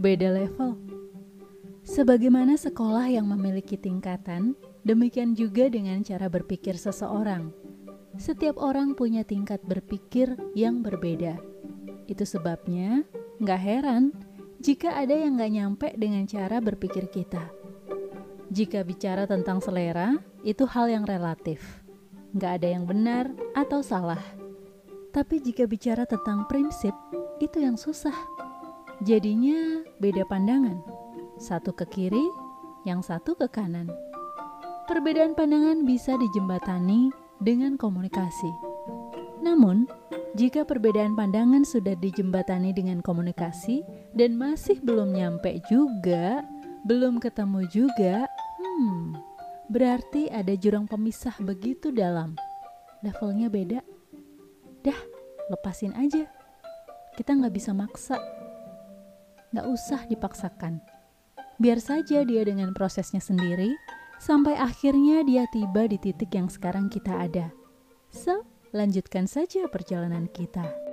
beda level. Sebagaimana sekolah yang memiliki tingkatan, demikian juga dengan cara berpikir seseorang. Setiap orang punya tingkat berpikir yang berbeda. Itu sebabnya nggak heran jika ada yang nggak nyampe dengan cara berpikir kita. Jika bicara tentang selera, itu hal yang relatif. Nggak ada yang benar atau salah. Tapi jika bicara tentang prinsip, itu yang susah. Jadinya beda pandangan. Satu ke kiri, yang satu ke kanan. Perbedaan pandangan bisa dijembatani dengan komunikasi. Namun, jika perbedaan pandangan sudah dijembatani dengan komunikasi dan masih belum nyampe juga, belum ketemu juga, hmm, berarti ada jurang pemisah begitu dalam. Levelnya beda. Dah, lepasin aja. Kita nggak bisa maksa. Nggak usah dipaksakan. Biar saja dia dengan prosesnya sendiri, sampai akhirnya dia tiba di titik yang sekarang kita ada. So, lanjutkan saja perjalanan kita.